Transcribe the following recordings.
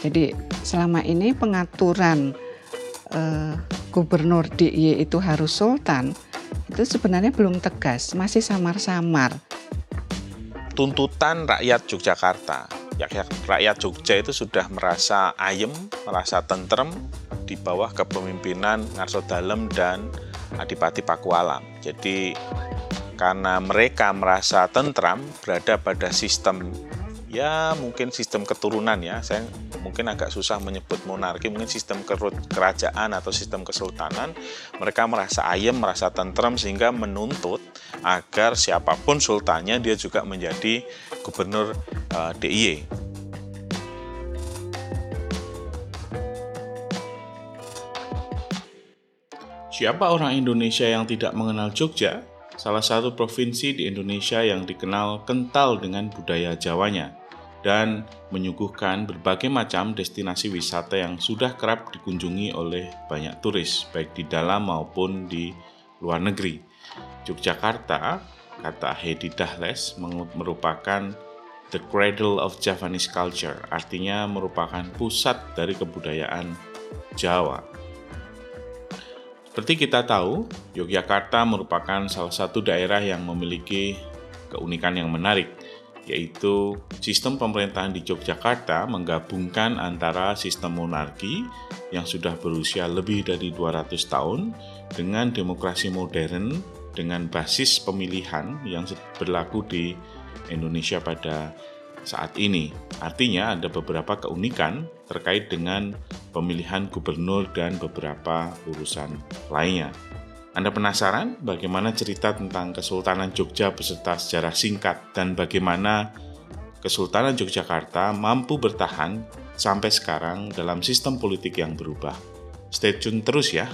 Jadi selama ini pengaturan eh, gubernur DIY itu harus sultan itu sebenarnya belum tegas, masih samar-samar. Tuntutan rakyat Yogyakarta, rakyat Jogja itu sudah merasa ayem, merasa tentrem di bawah kepemimpinan Ngarso Dalem dan Adipati Pakualam. Jadi karena mereka merasa tentram berada pada sistem ya mungkin sistem keturunan ya saya mungkin agak susah menyebut monarki mungkin sistem kerajaan atau sistem kesultanan mereka merasa ayem merasa tentrem sehingga menuntut agar siapa pun sultannya dia juga menjadi gubernur uh, eh, DIY Siapa orang Indonesia yang tidak mengenal Jogja? Salah satu provinsi di Indonesia yang dikenal kental dengan budaya Jawanya dan menyuguhkan berbagai macam destinasi wisata yang sudah kerap dikunjungi oleh banyak turis, baik di dalam maupun di luar negeri. Yogyakarta, kata Hedi Dahles, merupakan the cradle of Javanese culture, artinya merupakan pusat dari kebudayaan Jawa. Seperti kita tahu, Yogyakarta merupakan salah satu daerah yang memiliki keunikan yang menarik, yaitu sistem pemerintahan di Yogyakarta menggabungkan antara sistem monarki yang sudah berusia lebih dari 200 tahun dengan demokrasi modern dengan basis pemilihan yang berlaku di Indonesia pada saat ini. Artinya ada beberapa keunikan terkait dengan pemilihan gubernur dan beberapa urusan lainnya. Anda penasaran bagaimana cerita tentang Kesultanan Jogja beserta sejarah singkat dan bagaimana Kesultanan Yogyakarta mampu bertahan sampai sekarang dalam sistem politik yang berubah? Stay tune terus ya.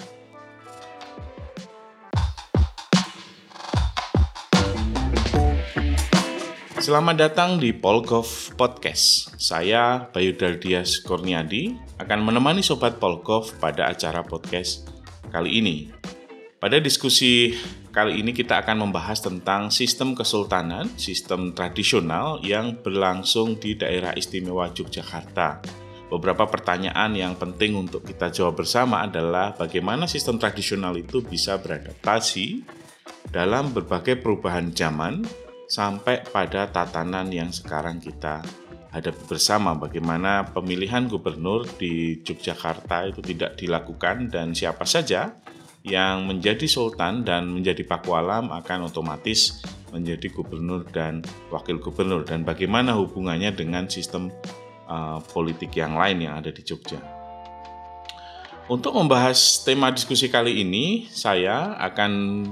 Selamat datang di Polgov Podcast. Saya Bayu Dardias Kurniadi akan menemani Sobat Polgov pada acara podcast kali ini. Pada diskusi kali ini kita akan membahas tentang sistem kesultanan, sistem tradisional yang berlangsung di daerah istimewa Yogyakarta. Beberapa pertanyaan yang penting untuk kita jawab bersama adalah bagaimana sistem tradisional itu bisa beradaptasi dalam berbagai perubahan zaman sampai pada tatanan yang sekarang kita hadapi bersama bagaimana pemilihan gubernur di Yogyakarta itu tidak dilakukan dan siapa saja yang menjadi sultan dan menjadi pakualam akan otomatis menjadi gubernur dan wakil gubernur dan bagaimana hubungannya dengan sistem uh, politik yang lain yang ada di Jogja. Untuk membahas tema diskusi kali ini, saya akan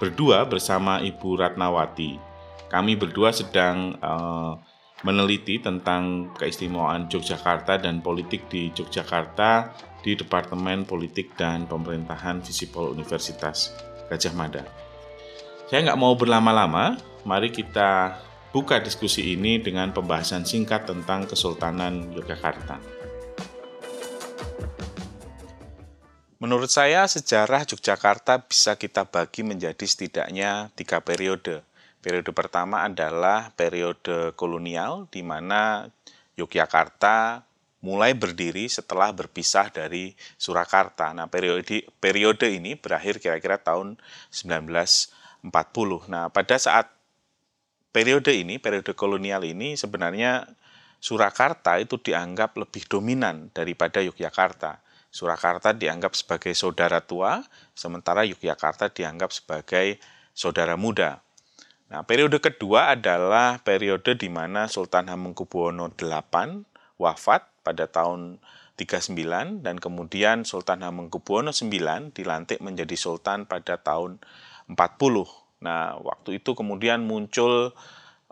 berdua bersama Ibu Ratnawati. Kami berdua sedang uh, meneliti tentang keistimewaan Yogyakarta dan politik di Yogyakarta di Departemen Politik dan Pemerintahan Visipol Universitas Gajah Mada. Saya nggak mau berlama-lama, mari kita buka diskusi ini dengan pembahasan singkat tentang Kesultanan Yogyakarta. Menurut saya, sejarah Yogyakarta bisa kita bagi menjadi setidaknya tiga periode. Periode pertama adalah periode kolonial, di mana Yogyakarta mulai berdiri setelah berpisah dari Surakarta. Nah, periode periode ini berakhir kira-kira tahun 1940. Nah, pada saat periode ini, periode kolonial ini sebenarnya Surakarta itu dianggap lebih dominan daripada Yogyakarta. Surakarta dianggap sebagai saudara tua, sementara Yogyakarta dianggap sebagai saudara muda. Nah, periode kedua adalah periode di mana Sultan Hamengkubuwono VIII wafat pada tahun 39 dan kemudian Sultan Hamengkubuwono IX dilantik menjadi sultan pada tahun 40. Nah, waktu itu kemudian muncul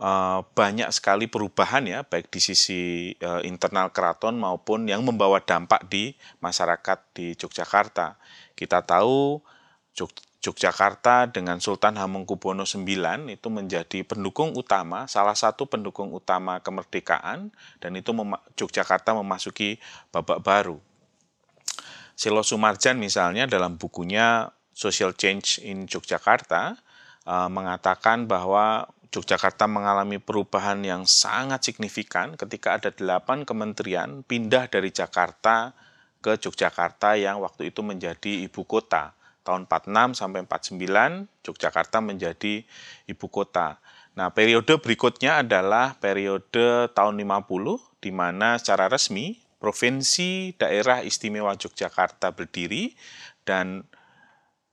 uh, banyak sekali perubahan ya baik di sisi uh, internal keraton maupun yang membawa dampak di masyarakat di Yogyakarta. Kita tahu Yogyakarta dengan Sultan Hamengkubuwono IX itu menjadi pendukung utama, salah satu pendukung utama kemerdekaan, dan itu mem Yogyakarta memasuki babak baru. Silo Sumarjan misalnya dalam bukunya Social Change in Yogyakarta uh, mengatakan bahwa Yogyakarta mengalami perubahan yang sangat signifikan ketika ada delapan kementerian pindah dari Jakarta ke Yogyakarta yang waktu itu menjadi ibu kota. Tahun 46 sampai 49 Yogyakarta menjadi ibu kota. Nah, periode berikutnya adalah periode tahun 50 di mana secara resmi Provinsi Daerah Istimewa Yogyakarta berdiri dan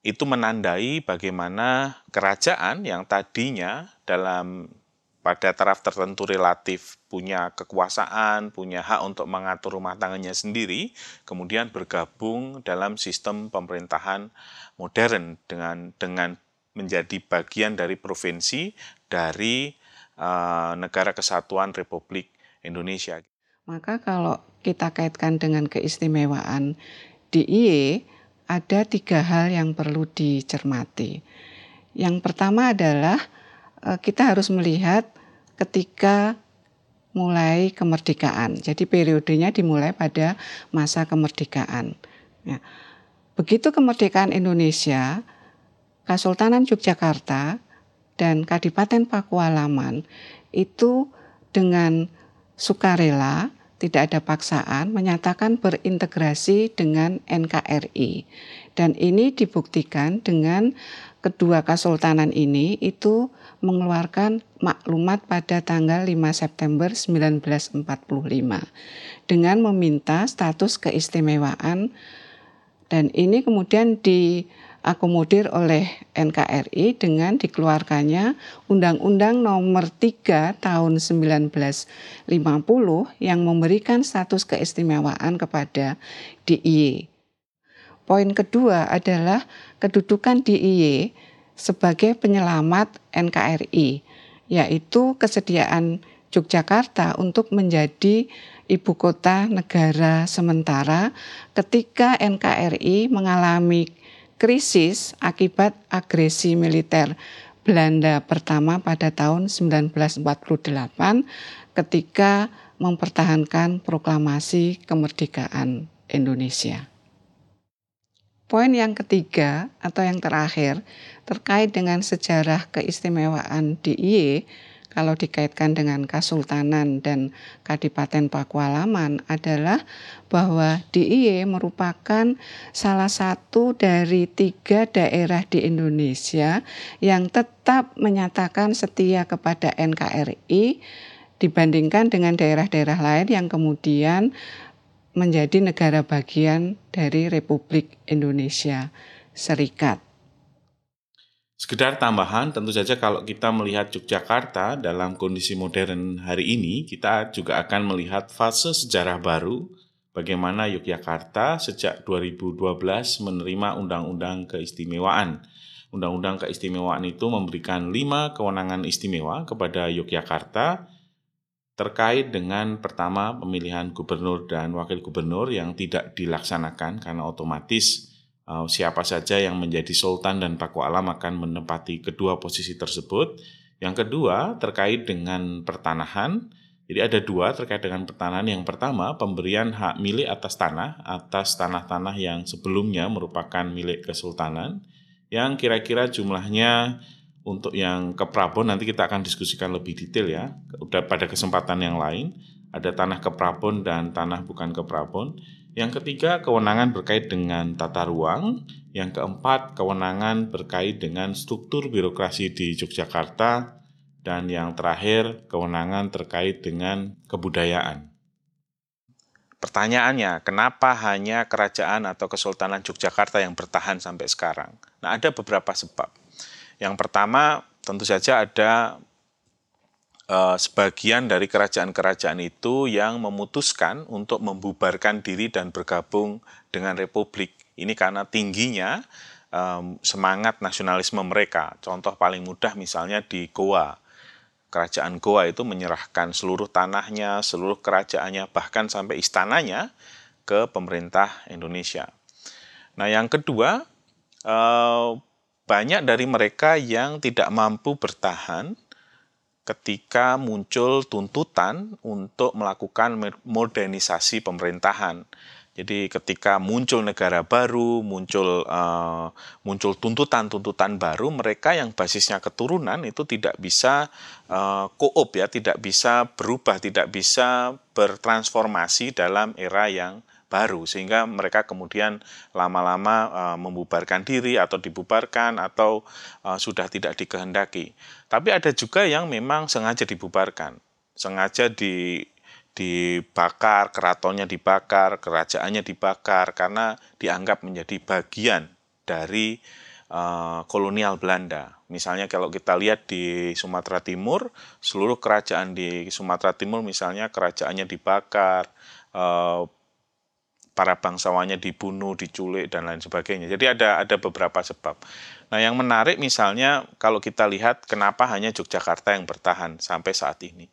itu menandai bagaimana kerajaan yang tadinya dalam pada taraf tertentu relatif punya kekuasaan, punya hak untuk mengatur rumah tangganya sendiri, kemudian bergabung dalam sistem pemerintahan modern dengan dengan menjadi bagian dari provinsi dari uh, negara kesatuan Republik Indonesia. Maka kalau kita kaitkan dengan keistimewaan DIY, ada tiga hal yang perlu dicermati. Yang pertama adalah e, kita harus melihat ketika mulai kemerdekaan. Jadi periodenya dimulai pada masa kemerdekaan. Ya. Begitu kemerdekaan Indonesia, Kesultanan Yogyakarta dan Kadipaten Pakualaman itu dengan sukarela tidak ada paksaan, menyatakan berintegrasi dengan NKRI. Dan ini dibuktikan dengan kedua kesultanan ini itu mengeluarkan maklumat pada tanggal 5 September 1945 dengan meminta status keistimewaan dan ini kemudian di diakomodir oleh NKRI dengan dikeluarkannya Undang-Undang Nomor 3 Tahun 1950 yang memberikan status keistimewaan kepada DIY. Poin kedua adalah kedudukan DIY sebagai penyelamat NKRI, yaitu kesediaan Yogyakarta untuk menjadi ibu kota negara sementara ketika NKRI mengalami krisis akibat agresi militer Belanda pertama pada tahun 1948 ketika mempertahankan proklamasi kemerdekaan Indonesia. Poin yang ketiga atau yang terakhir terkait dengan sejarah keistimewaan DIY kalau dikaitkan dengan Kasultanan dan Kadipaten Pakualaman adalah bahwa DIY merupakan salah satu dari tiga daerah di Indonesia yang tetap menyatakan setia kepada NKRI dibandingkan dengan daerah-daerah lain yang kemudian menjadi negara bagian dari Republik Indonesia Serikat. Sekedar tambahan, tentu saja kalau kita melihat Yogyakarta dalam kondisi modern hari ini, kita juga akan melihat fase sejarah baru bagaimana Yogyakarta sejak 2012 menerima Undang-Undang Keistimewaan. Undang-Undang Keistimewaan itu memberikan lima kewenangan istimewa kepada Yogyakarta terkait dengan pertama pemilihan gubernur dan wakil gubernur yang tidak dilaksanakan karena otomatis uh, siapa saja yang menjadi sultan dan paku alam akan menempati kedua posisi tersebut. Yang kedua terkait dengan pertanahan. Jadi ada dua terkait dengan pertanahan. Yang pertama pemberian hak milik atas tanah atas tanah-tanah yang sebelumnya merupakan milik kesultanan yang kira-kira jumlahnya untuk yang ke Prabon nanti kita akan diskusikan lebih detail ya. Udah pada kesempatan yang lain ada tanah ke Prabon dan tanah bukan ke Prabon. Yang ketiga, kewenangan berkait dengan tata ruang. Yang keempat, kewenangan berkait dengan struktur birokrasi di Yogyakarta. Dan yang terakhir, kewenangan terkait dengan kebudayaan. Pertanyaannya, kenapa hanya kerajaan atau kesultanan Yogyakarta yang bertahan sampai sekarang? Nah, ada beberapa sebab. Yang pertama, tentu saja ada Eh, sebagian dari kerajaan-kerajaan itu yang memutuskan untuk membubarkan diri dan bergabung dengan republik. Ini karena tingginya semangat nasionalisme mereka. Contoh paling mudah misalnya di Goa. Kerajaan Goa itu menyerahkan seluruh tanahnya, seluruh kerajaannya, bahkan sampai istananya ke pemerintah Indonesia. Nah, yang kedua, uh, banyak dari mereka yang tidak mampu bertahan ketika muncul tuntutan untuk melakukan modernisasi pemerintahan. Jadi ketika muncul negara baru, muncul uh, muncul tuntutan-tuntutan baru, mereka yang basisnya keturunan itu tidak bisa uh, koop ya, tidak bisa berubah, tidak bisa bertransformasi dalam era yang baru sehingga mereka kemudian lama-lama uh, membubarkan diri atau dibubarkan atau uh, sudah tidak dikehendaki. Tapi ada juga yang memang sengaja dibubarkan, sengaja di dibakar, keratonnya dibakar, kerajaannya dibakar karena dianggap menjadi bagian dari uh, kolonial Belanda. Misalnya kalau kita lihat di Sumatera Timur, seluruh kerajaan di Sumatera Timur misalnya kerajaannya dibakar, para bangsawannya dibunuh, diculik dan lain sebagainya. Jadi ada ada beberapa sebab. Nah, yang menarik misalnya kalau kita lihat kenapa hanya Yogyakarta yang bertahan sampai saat ini.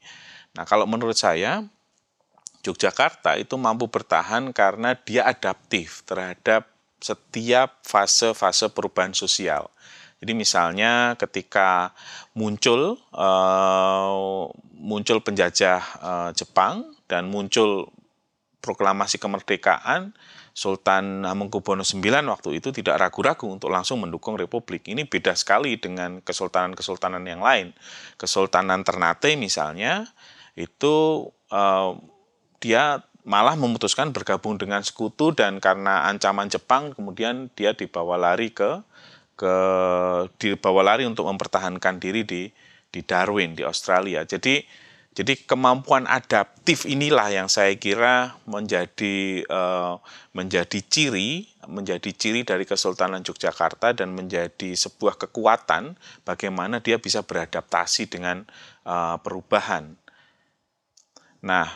Nah, kalau menurut saya Yogyakarta itu mampu bertahan karena dia adaptif terhadap setiap fase-fase perubahan sosial. Jadi misalnya ketika muncul uh, muncul penjajah uh, Jepang dan muncul proklamasi kemerdekaan, Sultan Hamengkubuwono IX waktu itu tidak ragu-ragu untuk langsung mendukung republik. Ini beda sekali dengan kesultanan-kesultanan yang lain. Kesultanan Ternate misalnya itu uh, dia malah memutuskan bergabung dengan sekutu dan karena ancaman Jepang kemudian dia dibawa lari ke ke dibawa lari untuk mempertahankan diri di di Darwin di Australia. Jadi jadi kemampuan adaptif inilah yang saya kira menjadi uh, menjadi ciri menjadi ciri dari Kesultanan Yogyakarta dan menjadi sebuah kekuatan bagaimana dia bisa beradaptasi dengan uh, perubahan. Nah,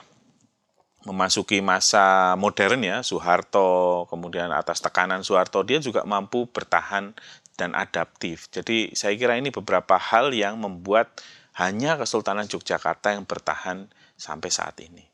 memasuki masa modern ya, Soeharto, kemudian atas tekanan Soeharto, dia juga mampu bertahan dan adaptif. Jadi saya kira ini beberapa hal yang membuat hanya Kesultanan Yogyakarta yang bertahan sampai saat ini.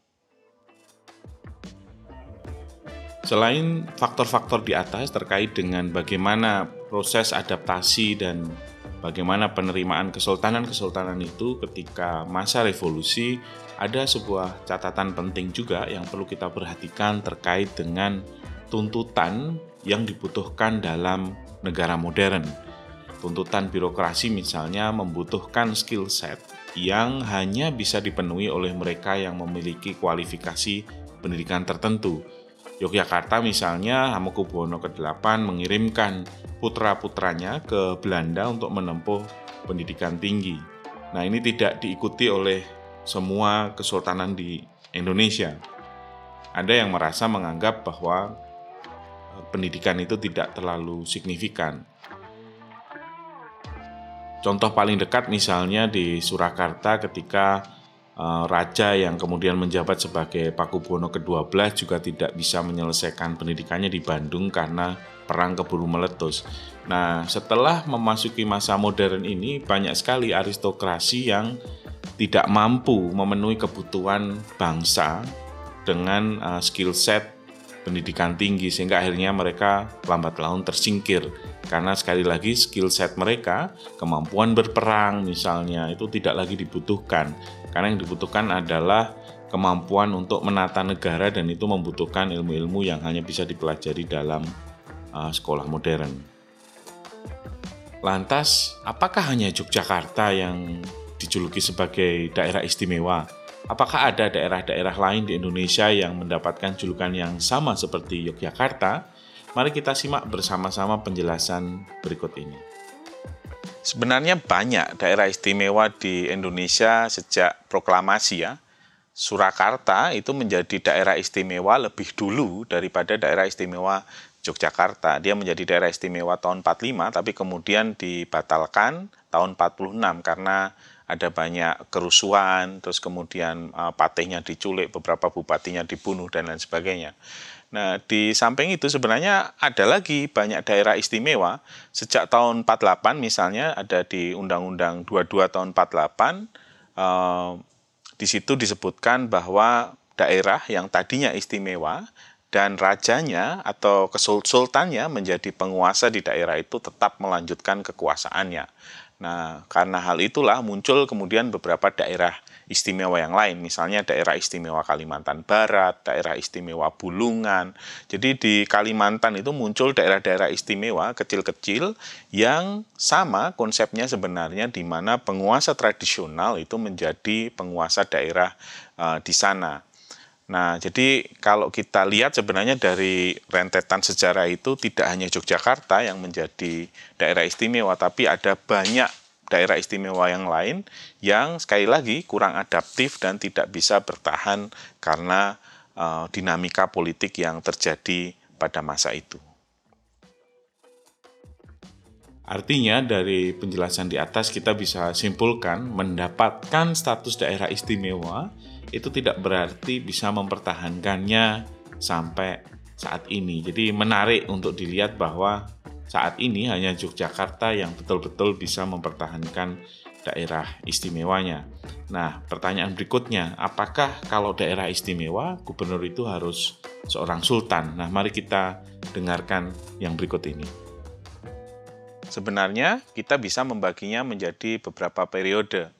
Selain faktor-faktor di atas terkait dengan bagaimana proses adaptasi dan bagaimana penerimaan kesultanan-kesultanan itu ketika masa revolusi ada sebuah catatan penting juga yang perlu kita perhatikan terkait dengan tuntutan yang dibutuhkan dalam negara modern. Tuntutan birokrasi misalnya membutuhkan skill set yang hanya bisa dipenuhi oleh mereka yang memiliki kualifikasi pendidikan tertentu. Yogyakarta misalnya Hamengkubuwono ke-8 mengirimkan putra-putranya ke Belanda untuk menempuh pendidikan tinggi. Nah, ini tidak diikuti oleh semua kesultanan di Indonesia. Ada yang merasa menganggap bahwa eh, pendidikan itu tidak terlalu signifikan. Contoh paling dekat misalnya di Surakarta ketika uh, raja yang kemudian menjabat sebagai Pakubuwono ke-12 juga tidak bisa menyelesaikan pendidikannya di Bandung karena perang keburu meletus. Nah, setelah memasuki masa modern ini banyak sekali aristokrasi yang tidak mampu memenuhi kebutuhan bangsa dengan uh, skill set pendidikan tinggi sehingga akhirnya mereka lambat laun tersingkir karena sekali lagi skill set mereka kemampuan berperang misalnya itu tidak lagi dibutuhkan karena yang dibutuhkan adalah kemampuan untuk menata negara dan itu membutuhkan ilmu-ilmu yang hanya bisa dipelajari dalam uh, sekolah modern. Lantas, apakah hanya Yogyakarta yang dijuluki sebagai daerah istimewa. Apakah ada daerah-daerah lain di Indonesia yang mendapatkan julukan yang sama seperti Yogyakarta? Mari kita simak bersama-sama penjelasan berikut ini. Sebenarnya banyak daerah istimewa di Indonesia sejak proklamasi ya. Surakarta itu menjadi daerah istimewa lebih dulu daripada daerah istimewa Yogyakarta. Dia menjadi daerah istimewa tahun 45 tapi kemudian dibatalkan tahun 46 karena ada banyak kerusuhan, terus kemudian uh, patihnya diculik, beberapa bupatinya dibunuh dan lain sebagainya. Nah, di samping itu sebenarnya ada lagi banyak daerah istimewa. Sejak tahun 48 misalnya ada di Undang-Undang 22 tahun 48 uh, di situ disebutkan bahwa daerah yang tadinya istimewa dan rajanya atau kesultannya menjadi penguasa di daerah itu tetap melanjutkan kekuasaannya. Nah, karena hal itulah muncul kemudian beberapa daerah istimewa yang lain, misalnya daerah istimewa Kalimantan Barat, daerah istimewa Bulungan. Jadi di Kalimantan itu muncul daerah-daerah istimewa kecil-kecil yang sama konsepnya sebenarnya di mana penguasa tradisional itu menjadi penguasa daerah uh, di sana. Nah, jadi kalau kita lihat sebenarnya dari rentetan sejarah itu tidak hanya Yogyakarta yang menjadi daerah istimewa, tapi ada banyak daerah istimewa yang lain yang sekali lagi kurang adaptif dan tidak bisa bertahan karena uh, dinamika politik yang terjadi pada masa itu. Artinya dari penjelasan di atas kita bisa simpulkan mendapatkan status daerah istimewa itu tidak berarti bisa mempertahankannya sampai saat ini. Jadi menarik untuk dilihat bahwa saat ini hanya Yogyakarta yang betul-betul bisa mempertahankan daerah istimewanya. Nah, pertanyaan berikutnya, apakah kalau daerah istimewa gubernur itu harus seorang sultan? Nah, mari kita dengarkan yang berikut ini. Sebenarnya kita bisa membaginya menjadi beberapa periode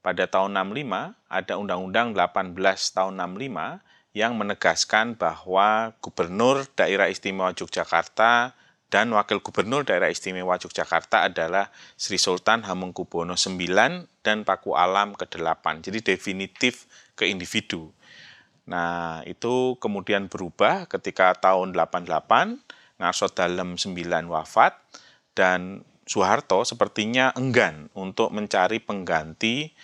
pada tahun 65 ada Undang-Undang 18 tahun 65 yang menegaskan bahwa Gubernur Daerah Istimewa Yogyakarta dan Wakil Gubernur Daerah Istimewa Yogyakarta adalah Sri Sultan Hamengkubuwono IX dan Paku Alam ke-8. Jadi definitif ke individu. Nah, itu kemudian berubah ketika tahun 88 Ngarso Dalem 9 wafat dan Soeharto sepertinya enggan untuk mencari pengganti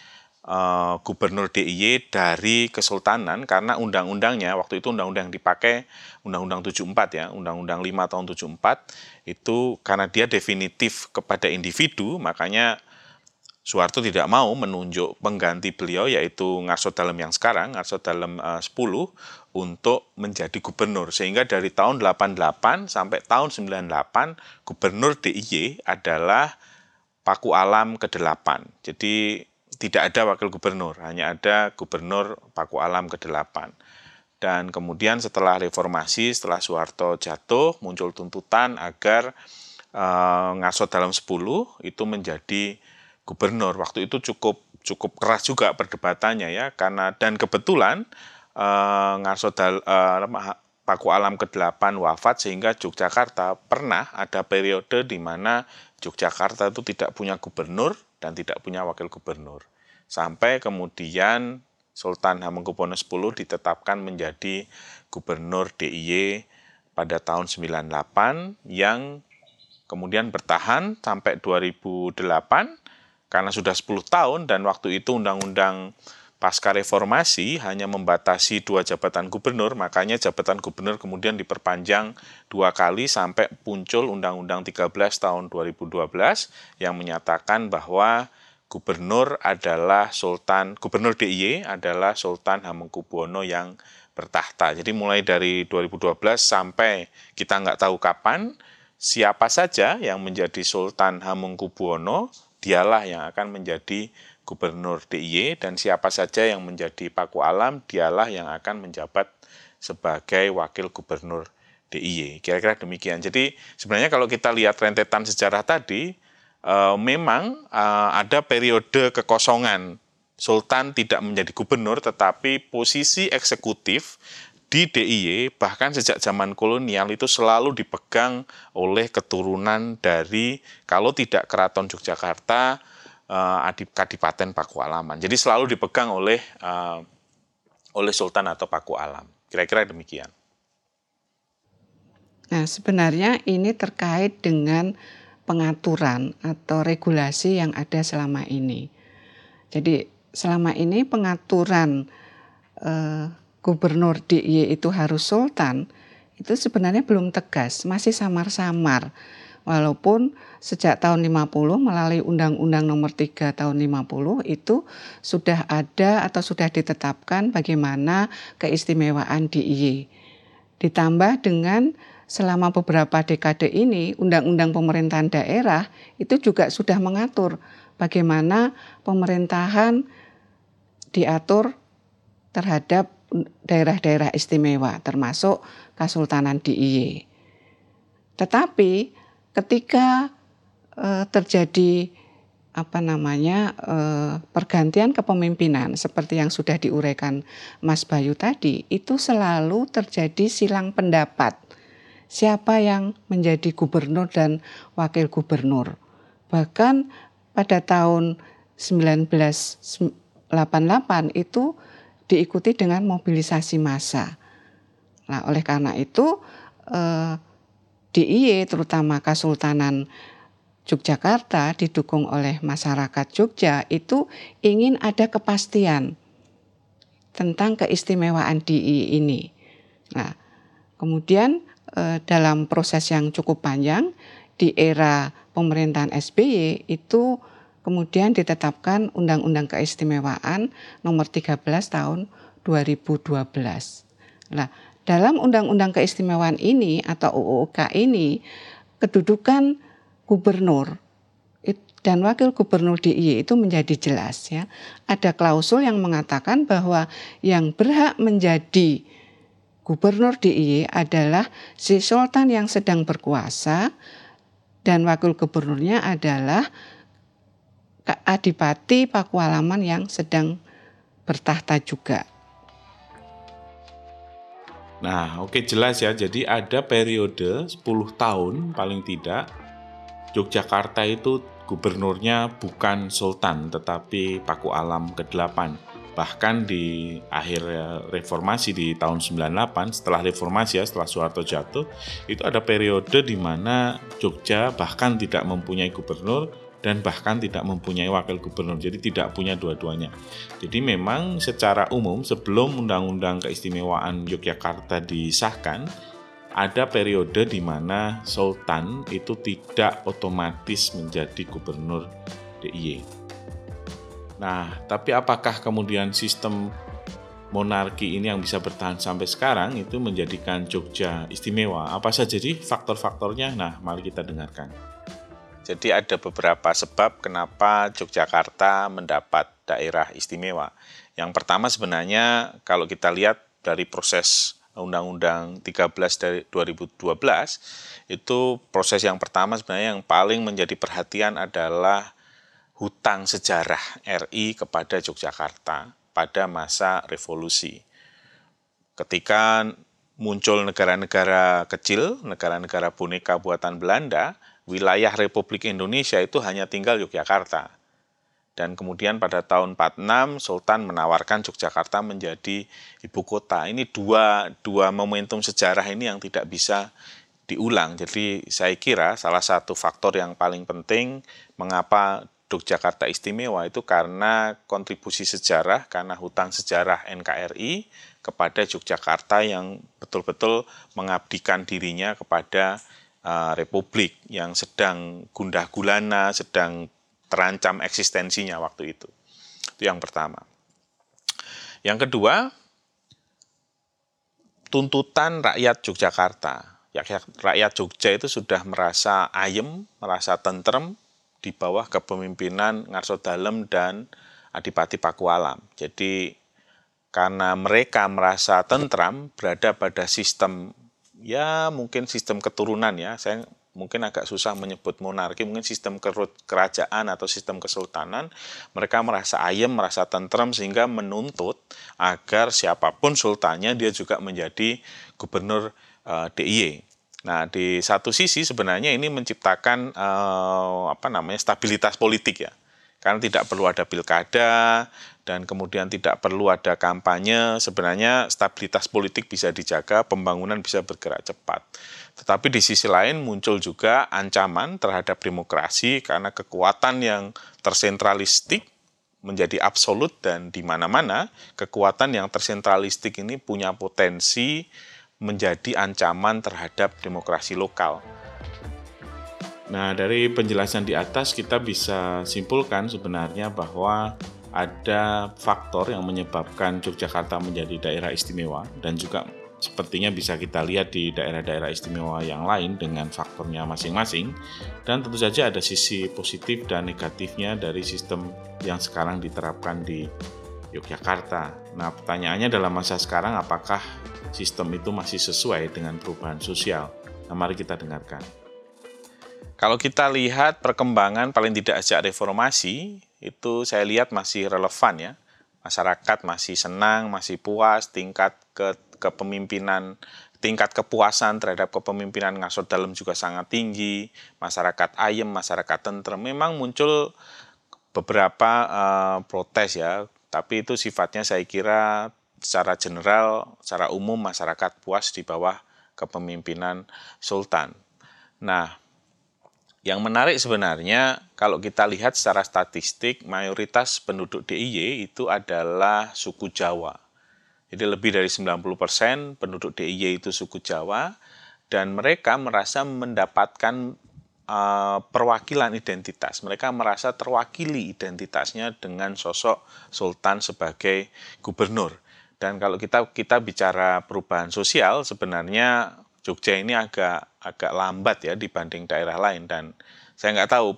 uh, gubernur DIY dari kesultanan karena undang-undangnya waktu itu undang-undang yang dipakai undang-undang 74 ya, undang-undang 5 tahun 74 itu karena dia definitif kepada individu makanya Soeharto tidak mau menunjuk pengganti beliau yaitu Ngarso Dalem yang sekarang, Ngarso Dalem uh, 10 untuk menjadi gubernur. Sehingga dari tahun 88 sampai tahun 98 gubernur DIY adalah Paku Alam ke-8. Jadi tidak ada wakil gubernur, hanya ada gubernur Paku Alam ke-8. Dan kemudian setelah reformasi, setelah Soeharto jatuh, muncul tuntutan agar uh, Ngarso Dalem 10 itu menjadi gubernur. Waktu itu cukup cukup keras juga perdebatannya ya karena dan kebetulan uh, Ngarso Dal, uh, Paku Alam ke-8 wafat sehingga Yogyakarta pernah ada periode di mana Yogyakarta itu tidak punya gubernur dan tidak punya wakil gubernur. Sampai kemudian Sultan Hamengkubuwono X ditetapkan menjadi gubernur DIY pada tahun 98 yang kemudian bertahan sampai 2008 karena sudah 10 tahun dan waktu itu undang-undang pasca reformasi hanya membatasi dua jabatan gubernur, makanya jabatan gubernur kemudian diperpanjang dua kali sampai muncul Undang-Undang 13 tahun 2012 yang menyatakan bahwa gubernur adalah Sultan, gubernur DIY adalah Sultan Hamengkubuwono yang bertahta. Jadi mulai dari 2012 sampai kita nggak tahu kapan, siapa saja yang menjadi Sultan Hamengkubuwono dialah yang akan menjadi gubernur DIY dan siapa saja yang menjadi paku alam dialah yang akan menjabat sebagai wakil gubernur DIY. Kira-kira demikian. Jadi sebenarnya kalau kita lihat rentetan sejarah tadi eh, memang eh, ada periode kekosongan Sultan tidak menjadi gubernur tetapi posisi eksekutif di DIY bahkan sejak zaman kolonial itu selalu dipegang oleh keturunan dari kalau tidak keraton Yogyakarta uh, Kadipaten Pakualaman. Jadi selalu dipegang oleh uh, oleh Sultan atau Paku Alam. Kira-kira demikian. Nah, sebenarnya ini terkait dengan pengaturan atau regulasi yang ada selama ini. Jadi selama ini pengaturan eh, gubernur DIY itu harus sultan, itu sebenarnya belum tegas, masih samar-samar. Walaupun sejak tahun 50 melalui Undang-Undang Nomor 3 tahun 50 itu sudah ada atau sudah ditetapkan bagaimana keistimewaan DIY. Ditambah dengan selama beberapa dekade ini Undang-Undang Pemerintahan Daerah itu juga sudah mengatur bagaimana pemerintahan diatur terhadap daerah-daerah istimewa termasuk Kesultanan DIY. Tetapi ketika e, terjadi apa namanya eh, pergantian kepemimpinan seperti yang sudah diuraikan Mas Bayu tadi itu selalu terjadi silang pendapat siapa yang menjadi gubernur dan wakil gubernur bahkan pada tahun 1988 itu diikuti dengan mobilisasi massa. Nah, oleh karena itu eh, DIY terutama Kesultanan Yogyakarta didukung oleh masyarakat Jogja itu ingin ada kepastian tentang keistimewaan DI ini. Nah, kemudian eh, dalam proses yang cukup panjang di era pemerintahan SBY itu kemudian ditetapkan Undang-Undang Keistimewaan Nomor 13 Tahun 2012. Nah, dalam Undang-Undang Keistimewaan ini atau UUK ini kedudukan gubernur dan wakil gubernur DIY itu menjadi jelas ya. Ada klausul yang mengatakan bahwa yang berhak menjadi gubernur DIY adalah si sultan yang sedang berkuasa dan wakil gubernurnya adalah Adipati Pakualaman yang sedang bertahta juga. Nah, oke jelas ya. Jadi ada periode 10 tahun paling tidak Yogyakarta itu gubernurnya bukan sultan tetapi Paku Alam ke-8. Bahkan di akhir reformasi di tahun 98 setelah reformasi ya setelah Soeharto jatuh itu ada periode di mana Jogja bahkan tidak mempunyai gubernur dan bahkan tidak mempunyai wakil gubernur. Jadi tidak punya dua-duanya. Jadi memang secara umum sebelum Undang-Undang Keistimewaan Yogyakarta disahkan ada periode di mana sultan itu tidak otomatis menjadi gubernur DIY. Nah, tapi apakah kemudian sistem monarki ini yang bisa bertahan sampai sekarang itu menjadikan Jogja istimewa? Apa saja sih faktor-faktornya? Nah, mari kita dengarkan. Jadi ada beberapa sebab kenapa Yogyakarta mendapat daerah istimewa. Yang pertama sebenarnya kalau kita lihat dari proses Undang-Undang 13 dari 2012 itu proses yang pertama sebenarnya yang paling menjadi perhatian adalah hutang sejarah RI kepada Yogyakarta pada masa revolusi. Ketika muncul negara-negara kecil, negara-negara boneka buatan Belanda, wilayah Republik Indonesia itu hanya tinggal Yogyakarta dan kemudian pada tahun 46 Sultan menawarkan Yogyakarta menjadi ibu kota. Ini dua dua momentum sejarah ini yang tidak bisa diulang. Jadi saya kira salah satu faktor yang paling penting mengapa Yogyakarta istimewa itu karena kontribusi sejarah, karena hutang sejarah NKRI kepada Yogyakarta yang betul-betul mengabdikan dirinya kepada uh, Republik yang sedang gundah gulana, sedang terancam eksistensinya waktu itu. Itu yang pertama. Yang kedua, tuntutan rakyat Yogyakarta. Rakyat Jogja itu sudah merasa ayem, merasa tentrem di bawah kepemimpinan Ngarso Dalem dan Adipati Pakualam. Jadi karena mereka merasa tentram berada pada sistem ya mungkin sistem keturunan ya saya mungkin agak susah menyebut monarki, mungkin sistem kerajaan atau sistem kesultanan, mereka merasa ayem, merasa tentram sehingga menuntut agar siapa pun sultannya dia juga menjadi gubernur uh, eh, DIY. Nah, di satu sisi sebenarnya ini menciptakan uh, apa namanya stabilitas politik ya. Karena tidak perlu ada pilkada dan kemudian tidak perlu ada kampanye, sebenarnya stabilitas politik bisa dijaga, pembangunan bisa bergerak cepat. Tetapi di sisi lain muncul juga ancaman terhadap demokrasi karena kekuatan yang tersentralistik menjadi absolut dan di mana-mana kekuatan yang tersentralistik ini punya potensi menjadi ancaman terhadap demokrasi lokal. Nah, dari penjelasan di atas kita bisa simpulkan sebenarnya bahwa ada faktor yang menyebabkan Yogyakarta menjadi daerah istimewa dan juga sepertinya bisa kita lihat di daerah-daerah istimewa yang lain dengan faktornya masing-masing dan tentu saja ada sisi positif dan negatifnya dari sistem yang sekarang diterapkan di Yogyakarta. Nah, pertanyaannya dalam masa sekarang apakah sistem itu masih sesuai dengan perubahan sosial? Nah, mari kita dengarkan. Kalau kita lihat perkembangan paling tidak sejak reformasi, itu saya lihat masih relevan ya. Masyarakat masih senang, masih puas, tingkat ke kepemimpinan tingkat kepuasan terhadap kepemimpinan ngasot dalam juga sangat tinggi, masyarakat ayem, masyarakat tentrem. Memang muncul beberapa uh, protes ya, tapi itu sifatnya saya kira secara general, secara umum masyarakat puas di bawah kepemimpinan sultan. Nah, yang menarik sebenarnya kalau kita lihat secara statistik mayoritas penduduk DIY itu adalah suku Jawa. Jadi lebih dari 90% penduduk DIY itu suku Jawa dan mereka merasa mendapatkan uh, perwakilan identitas. Mereka merasa terwakili identitasnya dengan sosok sultan sebagai gubernur. Dan kalau kita kita bicara perubahan sosial sebenarnya Jogja ini agak agak lambat ya dibanding daerah lain. Dan saya nggak tahu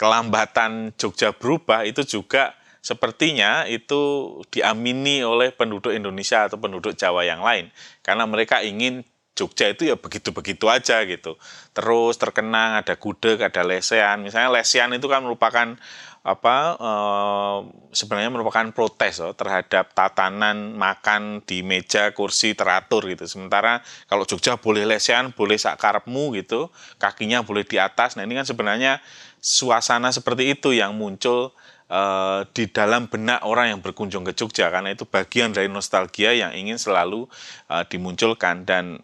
kelambatan Jogja berubah itu juga sepertinya itu diamini oleh penduduk Indonesia atau penduduk Jawa yang lain. Karena mereka ingin Jogja itu ya begitu-begitu aja gitu. Terus terkenang ada gudeg, ada lesean. Misalnya lesean itu kan merupakan apa e, sebenarnya merupakan protes oh, terhadap tatanan makan di meja kursi teratur gitu. Sementara kalau Jogja boleh lesean, boleh sakarepmu gitu, kakinya boleh di atas. Nah, ini kan sebenarnya suasana seperti itu yang muncul uh, di dalam benak orang yang berkunjung ke Jogja karena itu bagian dari nostalgia yang ingin selalu uh, dimunculkan dan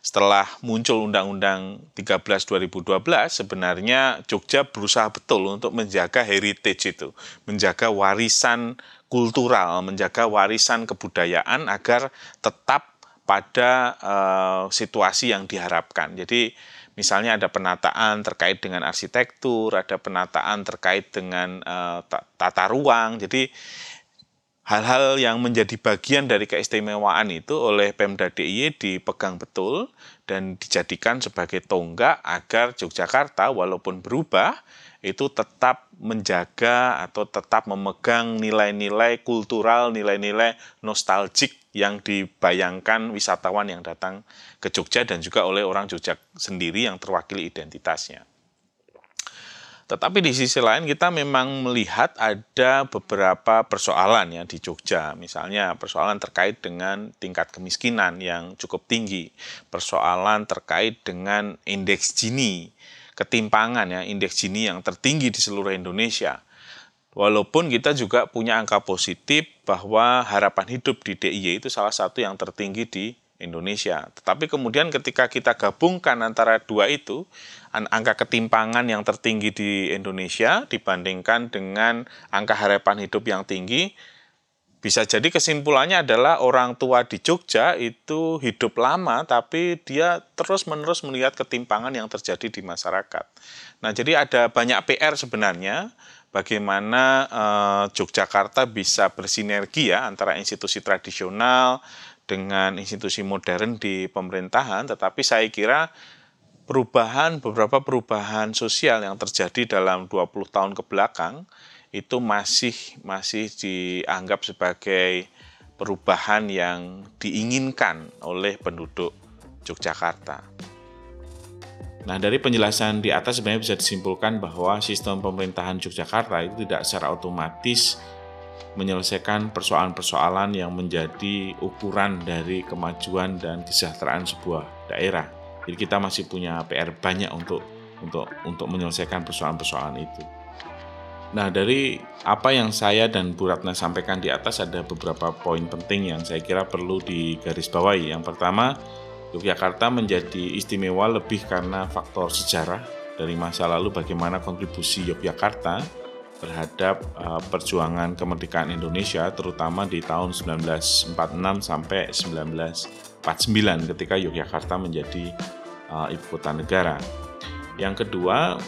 setelah muncul Undang-Undang 13 2012 sebenarnya Jogja berusaha betul untuk menjaga heritage itu, menjaga warisan kultural, menjaga warisan kebudayaan agar tetap pada uh, situasi yang diharapkan. Jadi Misalnya ada penataan terkait dengan arsitektur, ada penataan terkait dengan uh, tata ruang. Jadi hal-hal yang menjadi bagian dari keistimewaan itu oleh Pemda DIY dipegang betul dan dijadikan sebagai tonggak agar Yogyakarta walaupun berubah itu tetap menjaga atau tetap memegang nilai-nilai kultural, nilai-nilai nostalgik yang dibayangkan wisatawan yang datang ke Jogja dan juga oleh orang Jogja sendiri yang terwakili identitasnya. Tetapi di sisi lain kita memang melihat ada beberapa persoalan ya di Jogja. Misalnya persoalan terkait dengan tingkat kemiskinan yang cukup tinggi. Persoalan terkait dengan indeks Gini, ketimpangan ya, indeks Gini yang tertinggi di seluruh Indonesia. Walaupun kita juga punya angka positif bahwa harapan hidup di DIY itu salah satu yang tertinggi di Indonesia. Tetapi kemudian ketika kita gabungkan antara dua itu, angka ketimpangan yang tertinggi di Indonesia dibandingkan dengan angka harapan hidup yang tinggi, bisa jadi kesimpulannya adalah orang tua di Jogja itu hidup lama tapi dia terus-menerus melihat ketimpangan yang terjadi di masyarakat. Nah, jadi ada banyak PR sebenarnya bagaimana eh, Yogyakarta bisa bersinergi ya antara institusi tradisional dengan institusi modern di pemerintahan, tetapi saya kira perubahan beberapa perubahan sosial yang terjadi dalam 20 tahun ke belakang itu masih masih dianggap sebagai perubahan yang diinginkan oleh penduduk Yogyakarta. Nah, dari penjelasan di atas sebenarnya bisa disimpulkan bahwa sistem pemerintahan Yogyakarta itu tidak secara otomatis menyelesaikan persoalan-persoalan yang menjadi ukuran dari kemajuan dan kesejahteraan sebuah daerah. Jadi kita masih punya PR banyak untuk untuk untuk menyelesaikan persoalan-persoalan itu. Nah, dari apa yang saya dan Bu Ratna sampaikan di atas ada beberapa poin penting yang saya kira perlu digarisbawahi. Yang pertama, Yogyakarta menjadi istimewa lebih karena faktor sejarah dari masa lalu bagaimana kontribusi Yogyakarta terhadap uh, perjuangan kemerdekaan Indonesia terutama di tahun 1946 sampai 1949 ketika Yogyakarta menjadi uh, ibu kota negara. Yang kedua,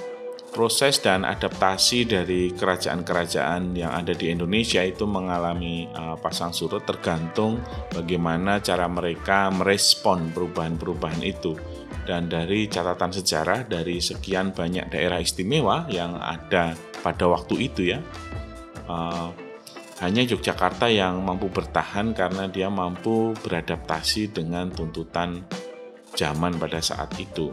proses dan adaptasi dari kerajaan-kerajaan yang ada di Indonesia itu mengalami uh, pasang surut tergantung bagaimana cara mereka merespon perubahan-perubahan itu. Dan dari catatan sejarah dari sekian banyak daerah istimewa yang ada pada waktu itu ya uh, hanya Yogyakarta yang mampu bertahan karena dia mampu beradaptasi dengan tuntutan zaman pada saat itu.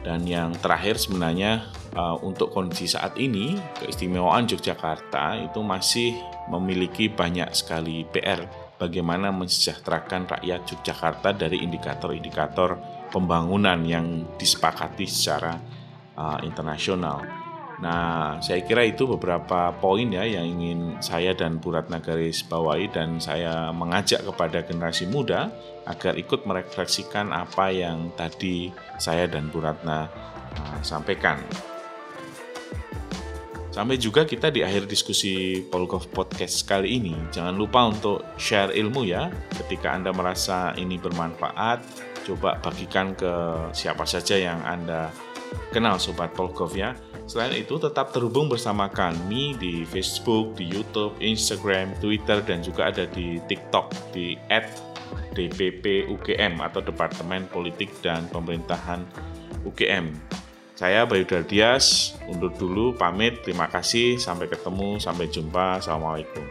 Dan yang terakhir sebenarnya uh, untuk kondisi saat ini keistimewaan Yogyakarta itu masih memiliki banyak sekali PR bagaimana mensejahterakan rakyat Yogyakarta dari indikator-indikator pembangunan yang disepakati secara uh, internasional. Nah, saya kira itu beberapa poin ya yang ingin saya dan Bu Ratna bawahi dan saya mengajak kepada generasi muda agar ikut merefleksikan apa yang tadi saya dan Bu Ratna uh, sampaikan. Sampai juga kita di akhir diskusi Polgov Podcast kali ini. Jangan lupa untuk share ilmu ya. Ketika Anda merasa ini bermanfaat, coba bagikan ke siapa saja yang Anda kenal Sobat Polgov ya Selain itu, tetap terhubung bersama kami di Facebook, di YouTube, Instagram, Twitter, dan juga ada di TikTok di @dpp_ugm atau Departemen Politik dan Pemerintahan UGM. Saya Bayu Dardias, undur dulu, pamit, terima kasih, sampai ketemu, sampai jumpa, Assalamualaikum.